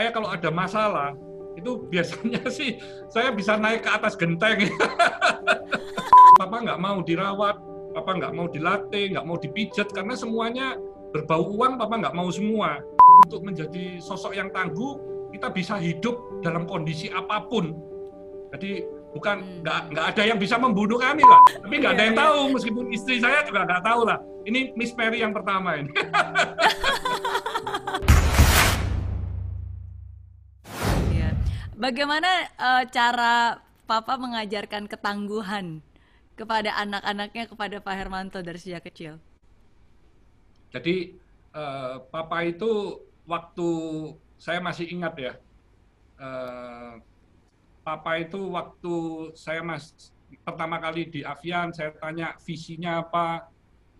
saya kalau ada masalah itu biasanya sih saya bisa naik ke atas genteng. Papa nggak mau dirawat, Papa nggak mau dilatih, nggak mau dipijat karena semuanya berbau uang. Papa nggak mau semua. Untuk menjadi sosok yang tangguh, kita bisa hidup dalam kondisi apa pun. Jadi bukan Hmm. nggak nggak ada yang bisa membunuh kami lah. Tapi nggak ada Iya, yang iya. tahu meskipun istri saya juga nggak tahu lah. Ini Miss Mary yang pertama ini. Bagaimana eh, cara Papa mengajarkan ketangguhan kepada anak-anaknya kepada Pak Hermanto dari sejak kecil? Jadi eh, papa itu waktu saya masih ingat ya, eh, papa itu waktu saya mas pertama kali di Avian, saya tanya visinya apa,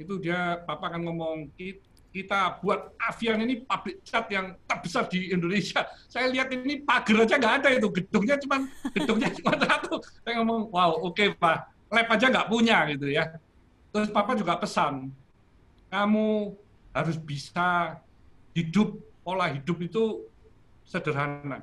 itu dia papa kan ngomong "Ki- kita buat Avian ini pabrik cat yang terbesar di Indonesia. Saya lihat ini pagar aja nggak ada itu, gedungnya cuma gedungnya cuma satu. Saya ngomong, wow oke pak, lab aja nggak punya gitu ya. Terus papa juga pesan, kamu harus bisa hidup pola hidup itu sederhana.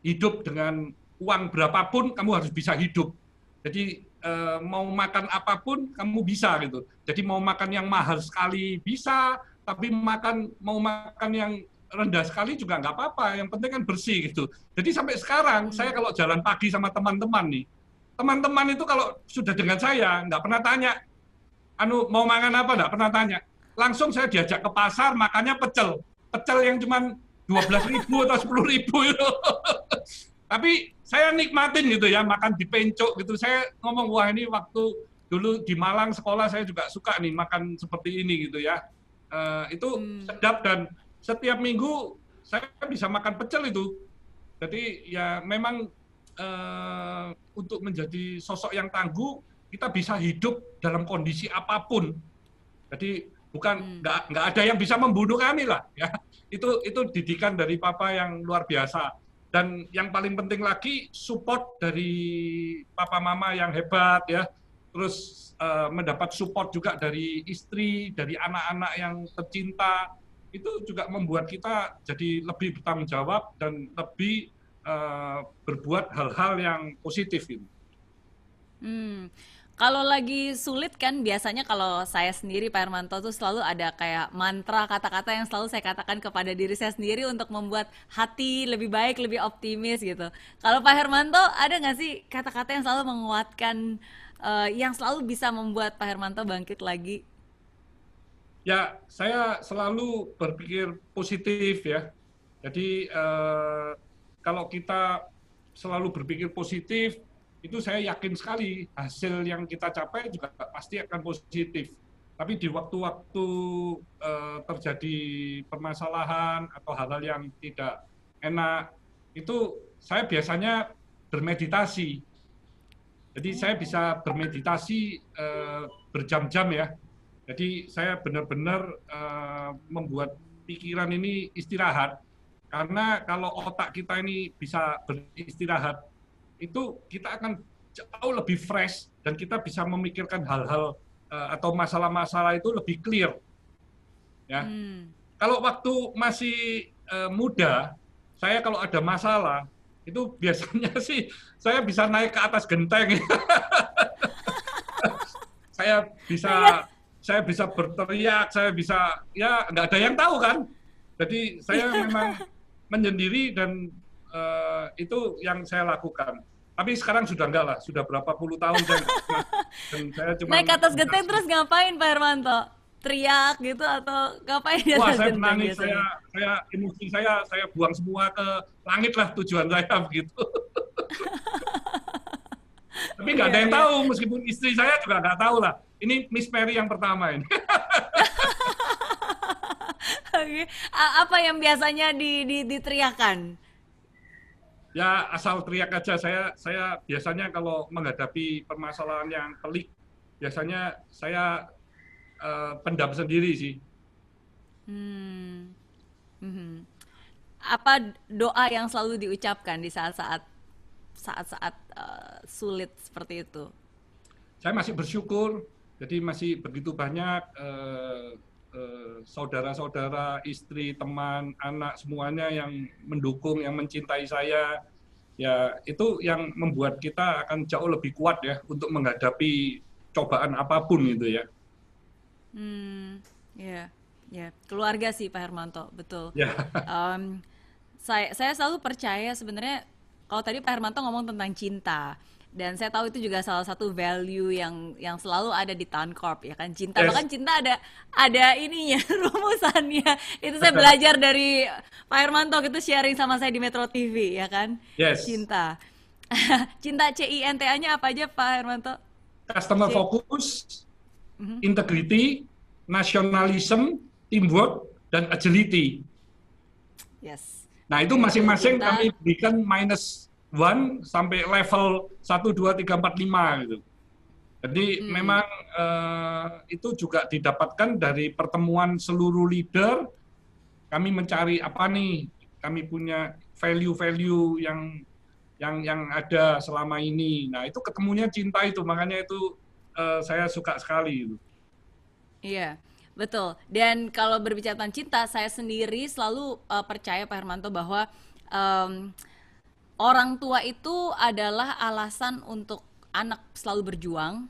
Hidup dengan uang berapapun kamu harus bisa hidup. Jadi eh, mau makan apa pun kamu bisa gitu. Jadi mau makan yang mahal sekali bisa, tapi makan mau makan yang rendah sekali juga nggak apa-apa. Yang penting kan bersih gitu. Jadi sampai sekarang saya kalau jalan pagi sama teman-teman nih, teman-teman itu kalau sudah dengan saya nggak pernah tanya, anu mau makan apa nggak pernah tanya. Langsung saya diajak ke pasar makannya pecel, pecel yang cuma dua belas ribu atau sepuluh ribu itu. Tapi saya nikmatin gitu ya makan di pencok gitu. Saya ngomong wah ini waktu dulu di Malang sekolah saya juga suka nih makan seperti ini gitu ya. Eh, itu Hmm. sedap dan setiap minggu saya bisa makan pecel itu. Jadi ya memang eh, untuk menjadi sosok yang tangguh kita bisa hidup dalam kondisi apa pun. Jadi bukan Hmm. nggak nggak ada yang bisa membunuh kami lah ya. Itu itu didikan dari papa yang luar biasa. Dan yang paling penting lagi support dari papa mama yang hebat ya. Terus eh, mendapat support juga dari istri, dari anak-anak yang tercinta. Itu juga membuat kita jadi lebih bertanggung jawab dan lebih eh, berbuat hal-hal yang positif gitu. Hmm. Kalau lagi sulit kan biasanya kalau saya sendiri Pak Hermanto tuh selalu ada kayak mantra kata-kata yang selalu saya katakan kepada diri saya sendiri untuk membuat hati lebih baik, lebih optimis gitu. Kalau Pak Hermanto ada nggak sih kata-kata yang selalu menguatkan, eh, yang selalu bisa membuat Pak Hermanto bangkit lagi? Ya, saya selalu berpikir positif ya. Jadi eh, kalau kita selalu berpikir positif, itu saya yakin sekali hasil yang kita capai juga pasti akan positif. Tapi di waktu-waktu eh, terjadi permasalahan atau hal-hal yang tidak enak, itu saya biasanya bermeditasi. Jadi saya bisa bermeditasi eh, berjam-jam ya. Jadi saya benar-benar eh, membuat pikiran ini istirahat. Karena kalau otak kita ini bisa beristirahat, itu kita akan jauh lebih fresh dan kita bisa memikirkan hal-hal eh, atau masalah-masalah itu lebih clear. Ya. Hmm. Kalau waktu masih eh, muda, saya kalau ada masalah itu biasanya sih saya bisa naik ke atas genteng. saya bisa saya bisa berteriak, saya bisa ya nggak ada yang tahu kan. Jadi saya memang menyendiri dan eh, itu yang saya lakukan. Tapi sekarang sudah enggak lah, sudah berapa puluh tahun saya dan saya cuma Naik ke atas genteng terus ngapain Pak Hermanto? Teriak gitu atau ngapain di Wah, saya menangis, biasanya? saya, saya emosi saya, saya buang semua ke langit lah tujuan saya begitu. Tapi nggak ada Iya, yang iya. tahu, meskipun istri saya juga nggak tahu lah. Ini Miss Mary yang pertama ini. Oke. Apa yang biasanya di, di, diteriakan? ya asal teriak aja. Saya saya biasanya kalau menghadapi permasalahan yang pelik, biasanya saya eh, pendam sendiri sih. Hmm. Mhm. Apa doa yang selalu diucapkan di saat-saat saat-saat eh, sulit seperti itu? saya masih bersyukur. Jadi masih begitu banyak eh, eh, saudara-saudara, istri, teman, anak semuanya yang mendukung, yang mencintai saya, ya itu yang membuat kita akan jauh lebih kuat ya untuk menghadapi cobaan apa pun gitu ya. Hmm, ya, ya keluarga sih Pak Hermanto, betul. Ya. Um, saya saya selalu percaya sebenarnya kalau tadi Pak Hermanto ngomong tentang cinta dan saya tahu itu juga salah satu value yang yang selalu ada di Town Corp ya kan cinta Yes. bahkan cinta ada ada ininya rumusannya itu saya belajar dari Pak Hermanto itu sharing sama saya di Metro TV ya kan Yes. cinta cinta C I N T A-nya apa aja Pak Hermanto Customer C focus, integrity, nationalism, teamwork, dan agility. yes Nah, itu masing-masing kami berikan minus one sampai level 1, 2, 3, 4, 5 gitu. Jadi Hmm. memang eh, itu juga didapatkan dari pertemuan seluruh leader. Kami mencari apa nih? Kami punya value-value yang yang yang ada selama ini. Nah, itu ketemunya cinta itu. Makanya itu eh, saya suka sekali itu. Iya, betul. Dan kalau berbicara tentang cinta, saya sendiri selalu uh, percaya Pak Hermanto bahwa em, orang tua itu adalah alasan untuk anak selalu berjuang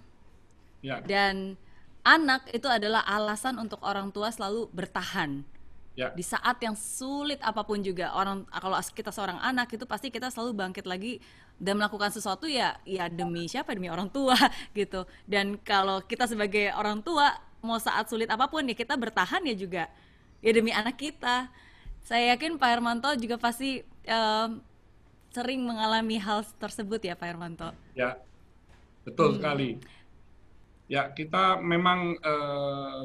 Ya, dan anak itu adalah alasan untuk orang tua selalu bertahan ya, di saat yang sulit apa pun juga orang kalau kita seorang anak itu pasti kita selalu bangkit lagi dan melakukan sesuatu ya ya demi siapa demi orang tua gitu dan kalau kita sebagai orang tua mau saat sulit apa pun ya kita bertahan ya juga ya demi anak kita saya yakin Pak Hermanto juga pasti em, sering mengalami hal tersebut ya Pak Hermanto ya. Betul Hmm. sekali. Ya, kita memang eh,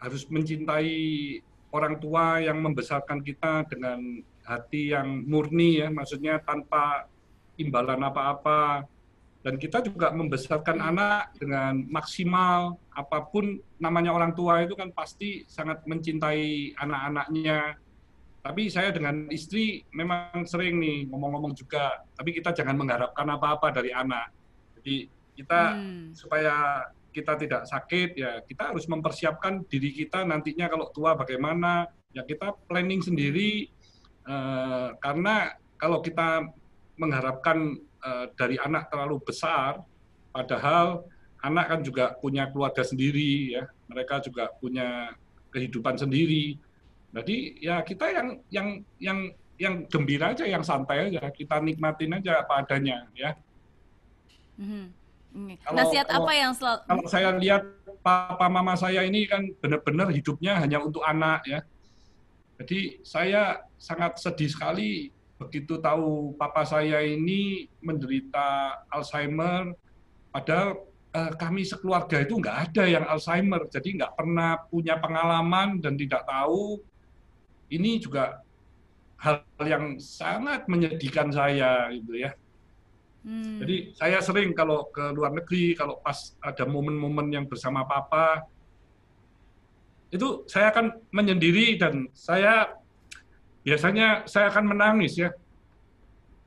harus mencintai orang tua yang membesarkan kita dengan hati yang murni ya, maksudnya tanpa imbalan apa-apa. Dan kita juga membesarkan anak dengan maksimal apa pun namanya orang tua itu kan pasti sangat mencintai anak-anaknya. Tapi saya dengan istri memang sering nih ngomong-ngomong juga, tapi kita jangan mengharapkan apa-apa dari anak. Jadi kita Hmm. supaya kita tidak sakit ya kita harus mempersiapkan diri kita nantinya kalau tua bagaimana ya kita planning sendiri eh, karena kalau kita mengharapkan eh, dari anak terlalu besar padahal anak kan juga punya keluarga sendiri ya mereka juga punya kehidupan sendiri jadi ya kita yang yang yang yang gembira aja yang santai aja kita nikmatin aja apa adanya ya Mhm. Oke. Kalau Nasihat kalau apa yang selalu kalau saya lihat papa mama saya ini kan benar-benar hidupnya hanya untuk anak ya. Jadi saya sangat sedih sekali begitu tahu papa saya ini menderita Alzheimer, padahal eh, kami sekeluarga itu nggak ada yang Alzheimer, jadi nggak pernah punya pengalaman dan tidak tahu. Ini juga hal yang sangat menyedihkan saya gitu ya. Hmm. Jadi saya sering kalau ke luar negeri, kalau pas ada momen-momen yang bersama papa, itu saya akan menyendiri dan saya biasanya saya akan menangis ya.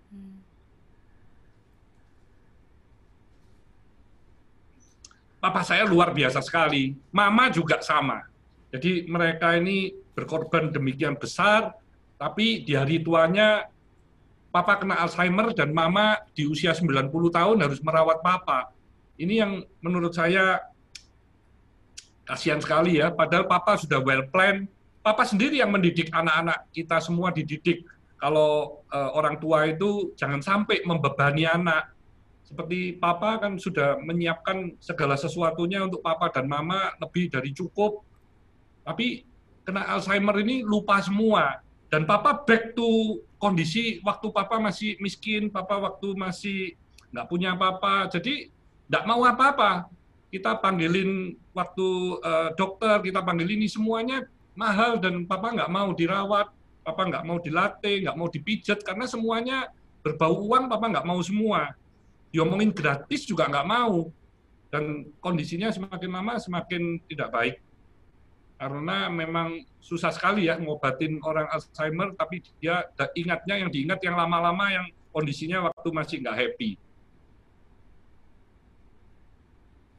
Hmm. Papa saya luar biasa sekali, mama juga sama. Jadi mereka ini berkorban demikian besar, tapi di hari tuanya papa kena Alzheimer dan mama di usia 90 tahun harus merawat papa. Ini yang menurut saya kasihan sekali ya, padahal papa sudah well plan. Papa sendiri yang mendidik anak-anak kita semua dididik. Kalau eh, orang tua itu jangan sampai membebani anak. Seperti papa kan sudah menyiapkan segala sesuatunya untuk papa dan mama lebih dari cukup. Tapi kena Alzheimer ini lupa semua. Dan papa back to kondisi waktu papa masih miskin, papa waktu masih nggak punya apa-apa. Jadi nggak mau apa-apa. Kita panggilin waktu eh, dokter, kita panggil ini semuanya mahal dan papa nggak mau dirawat, papa nggak mau dilatih, nggak mau dipijat karena semuanya berbau uang, papa nggak mau semua. Diomongin gratis juga nggak mau. Dan kondisinya semakin lama semakin tidak baik karena memang susah sekali ya ngobatin orang Alzheimer tapi dia ingatnya yang diingat yang lama-lama yang kondisinya waktu masih nggak happy.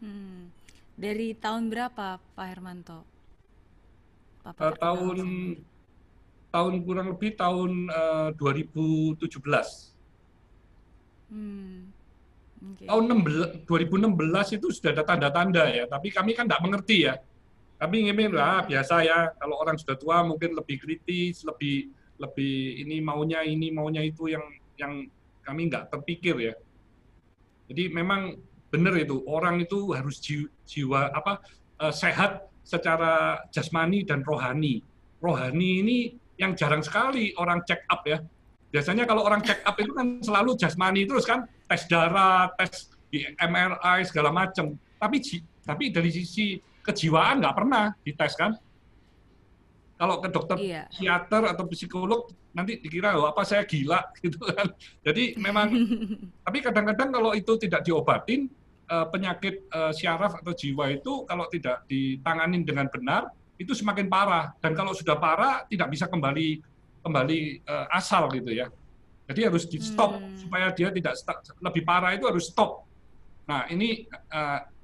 Hmm. Dari tahun berapa Pak Hermanto? Papa Eh, tahun sama. tahun kurang lebih tahun eh, 2017. Hmm, oke. Tahun 16 2016 itu sudah ada tanda-tanda ya, tapi kami kan nggak mengerti ya. Kami ingin lah biasa ya, kalau orang sudah tua mungkin lebih kritis, lebih lebih ini maunya ini maunya itu yang yang kami nggak terpikir ya. Jadi memang benar itu orang itu harus jiwa, apa eh, sehat secara jasmani dan rohani. Rohani ini yang jarang sekali orang check up ya. Biasanya kalau orang check up itu kan selalu jasmani terus kan tes darah, tes di MRI segala macam. Tapi tapi dari sisi kejiwaan nggak pernah dites kan. Kalau ke dokter Iya. psikiater atau psikolog nanti dikira oh, apa saya gila gitu kan. Jadi memang tapi kadang-kadang kalau itu tidak diobatin eh, penyakit eh, syaraf atau jiwa itu kalau tidak ditanganin dengan benar itu semakin parah dan kalau sudah parah tidak bisa kembali kembali eh, asal gitu ya. Jadi harus di stop Hmm, supaya dia tidak lebih parah itu harus stop. Nah ini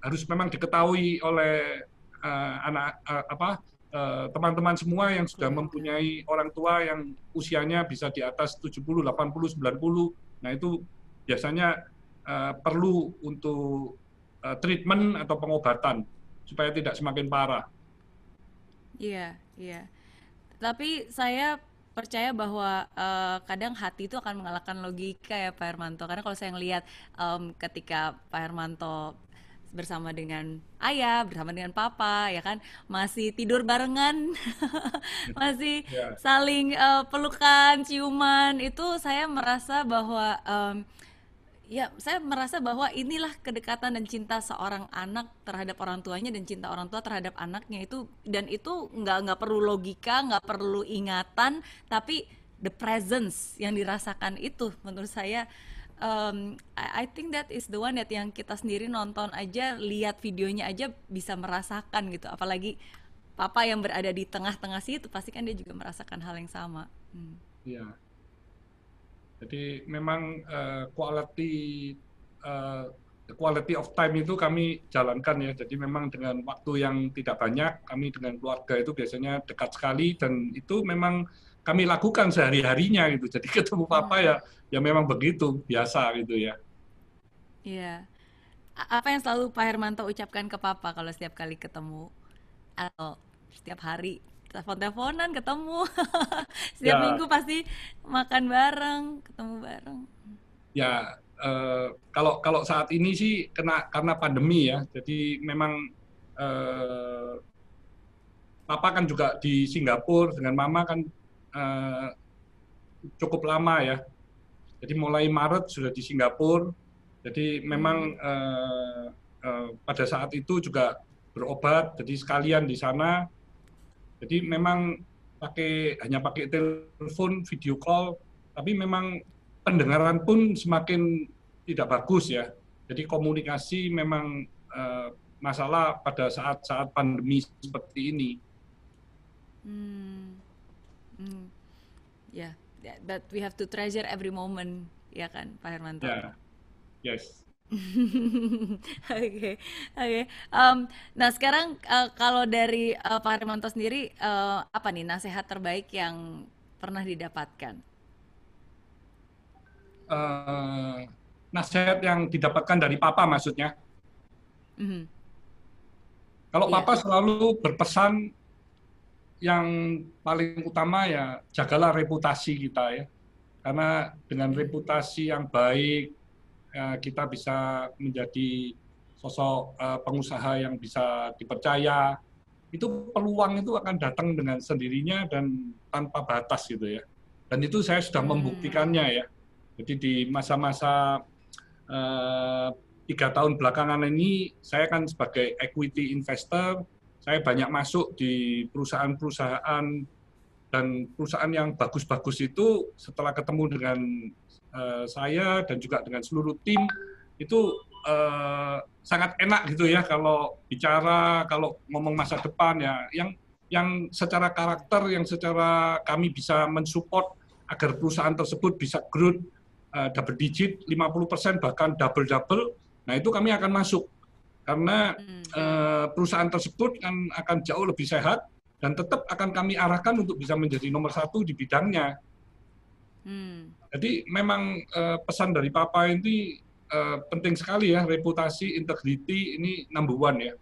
harus memang diketahui oleh eh, anak eh, apa eh, teman-teman semua yang sudah mempunyai orang tua yang usianya bisa di atas 70, 80, 90. Nah itu biasanya eh, perlu untuk eh, treatment atau pengobatan supaya tidak semakin parah. Iya, iya. Tapi saya percaya bahwa eh, kadang hati itu akan mengalahkan logika ya Pak Hermanto. Karena kalau saya ngelihat em, ketika Pak Hermanto bersama dengan ayah, bersama dengan papa, ya kan, masih tidur barengan, masih Ya, saling eh, pelukan, ciuman, itu saya merasa bahwa em, Ya, saya merasa bahwa inilah kedekatan dan cinta seorang anak terhadap orang tuanya dan cinta orang tua terhadap anaknya itu. Dan itu nggak nggak perlu logika, nggak perlu ingatan, tapi the presence yang dirasakan itu menurut saya um, I, I think that is the one that yang kita sendiri nonton aja, lihat videonya aja bisa merasakan gitu. Apalagi papa yang berada di tengah-tengah situ pasti kan dia juga merasakan hal yang sama. Hmm. ya. Jadi memang eh, quality eh, quality of time itu kami jalankan ya. Jadi memang dengan waktu yang tidak banyak, kami dengan keluarga itu biasanya dekat sekali dan itu memang kami lakukan sehari-harinya gitu. Jadi ketemu papa ya Hmm. ya memang begitu, biasa gitu ya. Iya. Apa yang selalu Pak Hermanto ucapkan ke Papa kalau setiap kali ketemu atau setiap hari telepon-teleponan ketemu setiap Ya, minggu pasti makan bareng ketemu bareng ya eh, kalau kalau saat ini sih kena karena pandemi ya. Jadi memang eh, papa kan juga di Singapura dengan mama kan eh, cukup lama ya. Jadi mulai Maret sudah di Singapura. Jadi memang eh, eh, pada saat itu juga berobat. Jadi sekalian di sana. Jadi memang pakai hanya pakai telepon, video call, tapi memang pendengaran pun semakin tidak bagus ya. Jadi komunikasi memang eh, masalah pada saat-saat pandemi seperti ini. Hmm. Hmm. Ya, yeah, but we have to treasure every moment ya kan Pak Hermanto Ya, yes. Oke, oke. Em, nah sekarang eh, kalau dari eh, Pak Hermanto sendiri eh, apa nih nasihat terbaik yang pernah didapatkan? Eh, nasihat yang didapatkan dari papa maksudnya. Mhm. Kalau Iya. papa selalu berpesan yang paling utama ya jagalah reputasi kita ya. Karena dengan reputasi yang baik eh, kita bisa menjadi sosok eh, pengusaha yang bisa dipercaya. Itu peluang itu akan datang dengan sendirinya dan tanpa batas gitu ya. Dan itu saya sudah Hmm. membuktikannya ya. Jadi di masa-masa eh, tiga tahun belakangan ini saya kan sebagai equity investor, saya banyak masuk di perusahaan-perusahaan dan perusahaan yang bagus-bagus itu setelah ketemu dengan eh, saya dan juga dengan seluruh tim itu eh, sangat enak gitu ya kalau bicara, kalau ngomong masa depan ya, yang yang secara karakter, yang secara kami bisa mensupport agar perusahaan tersebut bisa growth eh, double digit, 50% bahkan double-double, nah itu kami akan masuk karena Hmm. eh, perusahaan tersebut kan akan jauh lebih sehat dan tetap akan kami arahkan untuk bisa menjadi nomor satu di bidangnya. Hmm. Jadi memang uh, pesan dari Papa ini uh, penting sekali ya reputasi, integriti ini number one ya.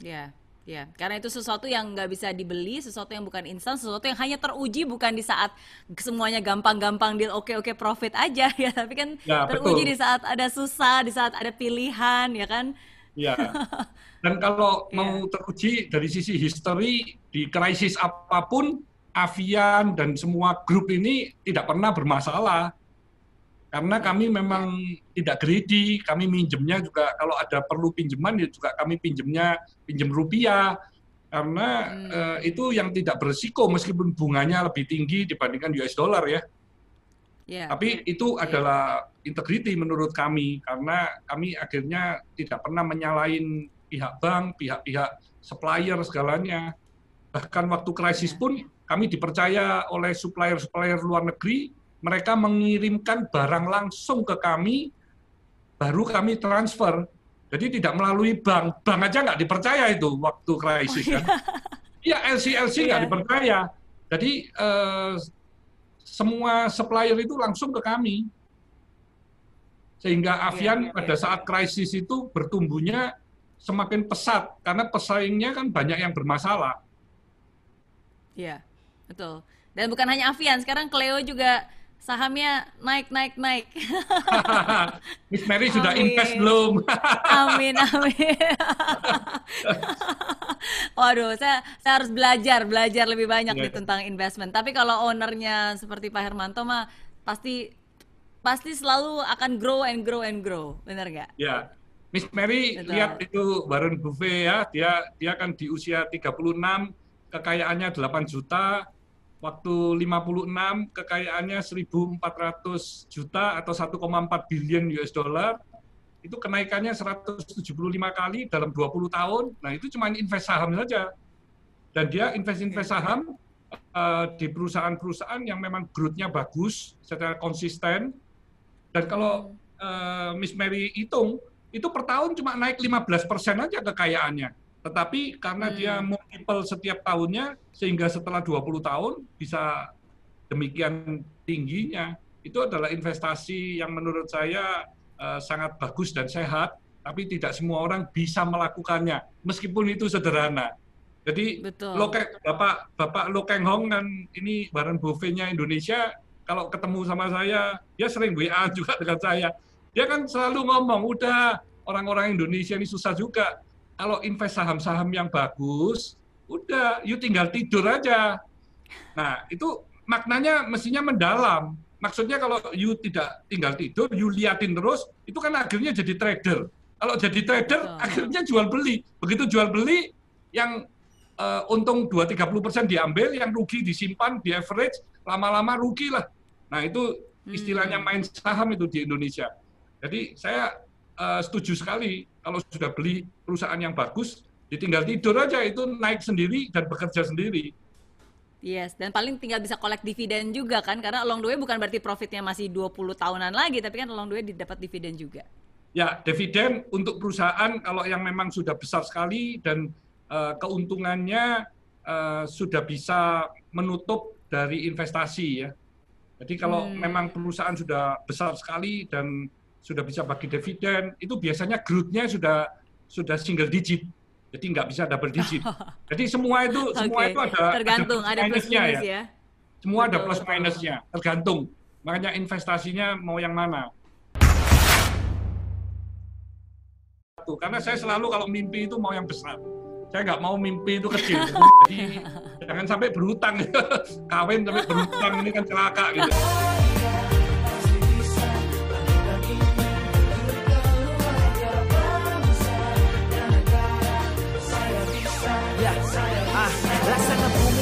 Ya, ya, karena itu sesuatu yang nggak bisa dibeli, sesuatu yang bukan instan, sesuatu yang hanya teruji bukan di saat semuanya gampang-gampang deal oke-oke profit aja ya, tapi kan ya, teruji betul. di saat ada susah, di saat ada pilihan ya kan. Ya. Dan kalau yeah. mau teruji dari sisi history di krisis apa pun, Avian dan semua grup ini tidak pernah bermasalah. Karena kami memang tidak greedy, kami minjemnya juga kalau ada perlu pinjaman ya juga kami pinjemnya pinjam rupiah. Karena hmm. uh, itu yang tidak berisiko meskipun bunganya lebih tinggi dibandingkan US dollar ya. Yeah. Tapi itu yeah. adalah integriti menurut kami karena kami akhirnya tidak pernah menyalahin pihak bank, pihak-pihak supplier segalanya. Bahkan waktu krisis iya. pun kami dipercaya oleh supplier-supplier luar negeri, mereka mengirimkan barang langsung ke kami, baru kami transfer. Jadi tidak melalui bank. Bank aja nggak dipercaya itu waktu krisis oh, kan. Iya, LC-LC nggak iya. dipercaya. Jadi eh, semua supplier itu langsung ke kami. Sehingga Avian iya, iya, pada saat krisis itu bertumbuhnya semakin pesat karena pesaingnya kan banyak yang bermasalah. Iya, betul. Dan bukan hanya Avian, sekarang Cleo juga sahamnya naik naik naik. Miss Mary sudah amin. invest belum? amin amin. Waduh, saya saya harus belajar belajar lebih banyak yeah. nih tentang investment. Tapi kalau ownernya seperti Pak Hermanto mah pasti pasti selalu akan grow and grow and grow, benar nggak? Ya, Miss Mary Betul. lihat itu Warren Buffett ya, dia dia kan di usia 36 kekayaannya 8 juta, waktu 56 kekayaannya 1.400 juta atau 1,4 billion US dollar, itu kenaikannya 175 kali dalam 20 tahun. Nah itu cuma invest saham saja. Dan dia invest-invest saham uh, di perusahaan-perusahaan yang memang growth-nya bagus, secara konsisten. Dan kalau uh, Miss Mary hitung, itu per tahun cuma naik 15 persen aja kekayaannya. Tetapi karena hmm. dia multiple setiap tahunnya, sehingga setelah 20 tahun bisa demikian tingginya, itu adalah investasi yang menurut saya uh, sangat bagus dan sehat, tapi tidak semua orang bisa melakukannya, meskipun itu sederhana. Jadi Loke, Bapak Bapak Lokeng Hong kan ini Warren Buffett-nya Indonesia, kalau ketemu sama saya, dia sering WA juga dengan saya dia kan selalu ngomong, udah orang-orang Indonesia ini susah juga. Kalau invest saham-saham yang bagus, udah, you tinggal tidur aja. Nah, itu maknanya mestinya mendalam. Maksudnya kalau you tidak tinggal tidur, you liatin terus, itu kan akhirnya jadi trader. Kalau jadi trader, oh. akhirnya jual beli. Begitu jual beli, yang uh, untung 2-30% diambil, yang rugi disimpan, di average, lama-lama rugi lah. Nah, itu istilahnya hmm. main saham itu di Indonesia. Jadi saya uh, setuju sekali kalau sudah beli perusahaan yang bagus, ditinggal tidur aja itu naik sendiri dan bekerja sendiri. Yes, dan paling tinggal bisa collect dividen juga kan, karena along the way bukan berarti profitnya masih 20 tahunan lagi, tapi kan along the way didapat dividen juga. Ya, dividen untuk perusahaan kalau yang memang sudah besar sekali dan uh, keuntungannya uh, sudah bisa menutup dari investasi ya. Jadi kalau hmm. memang perusahaan sudah besar sekali dan sudah bisa bagi dividen, itu biasanya growth-nya sudah sudah single digit. Jadi nggak bisa double digit. Jadi semua itu okay. semua itu ada tergantung ada, plus minusnya ya. ya. Semua betul, ada plus minusnya, tergantung. Makanya investasinya mau yang mana. Karena saya selalu kalau mimpi itu mau yang besar. Saya nggak mau mimpi itu kecil. Jadi jangan sampai berhutang. Kawin sampai berhutang ini kan celaka gitu.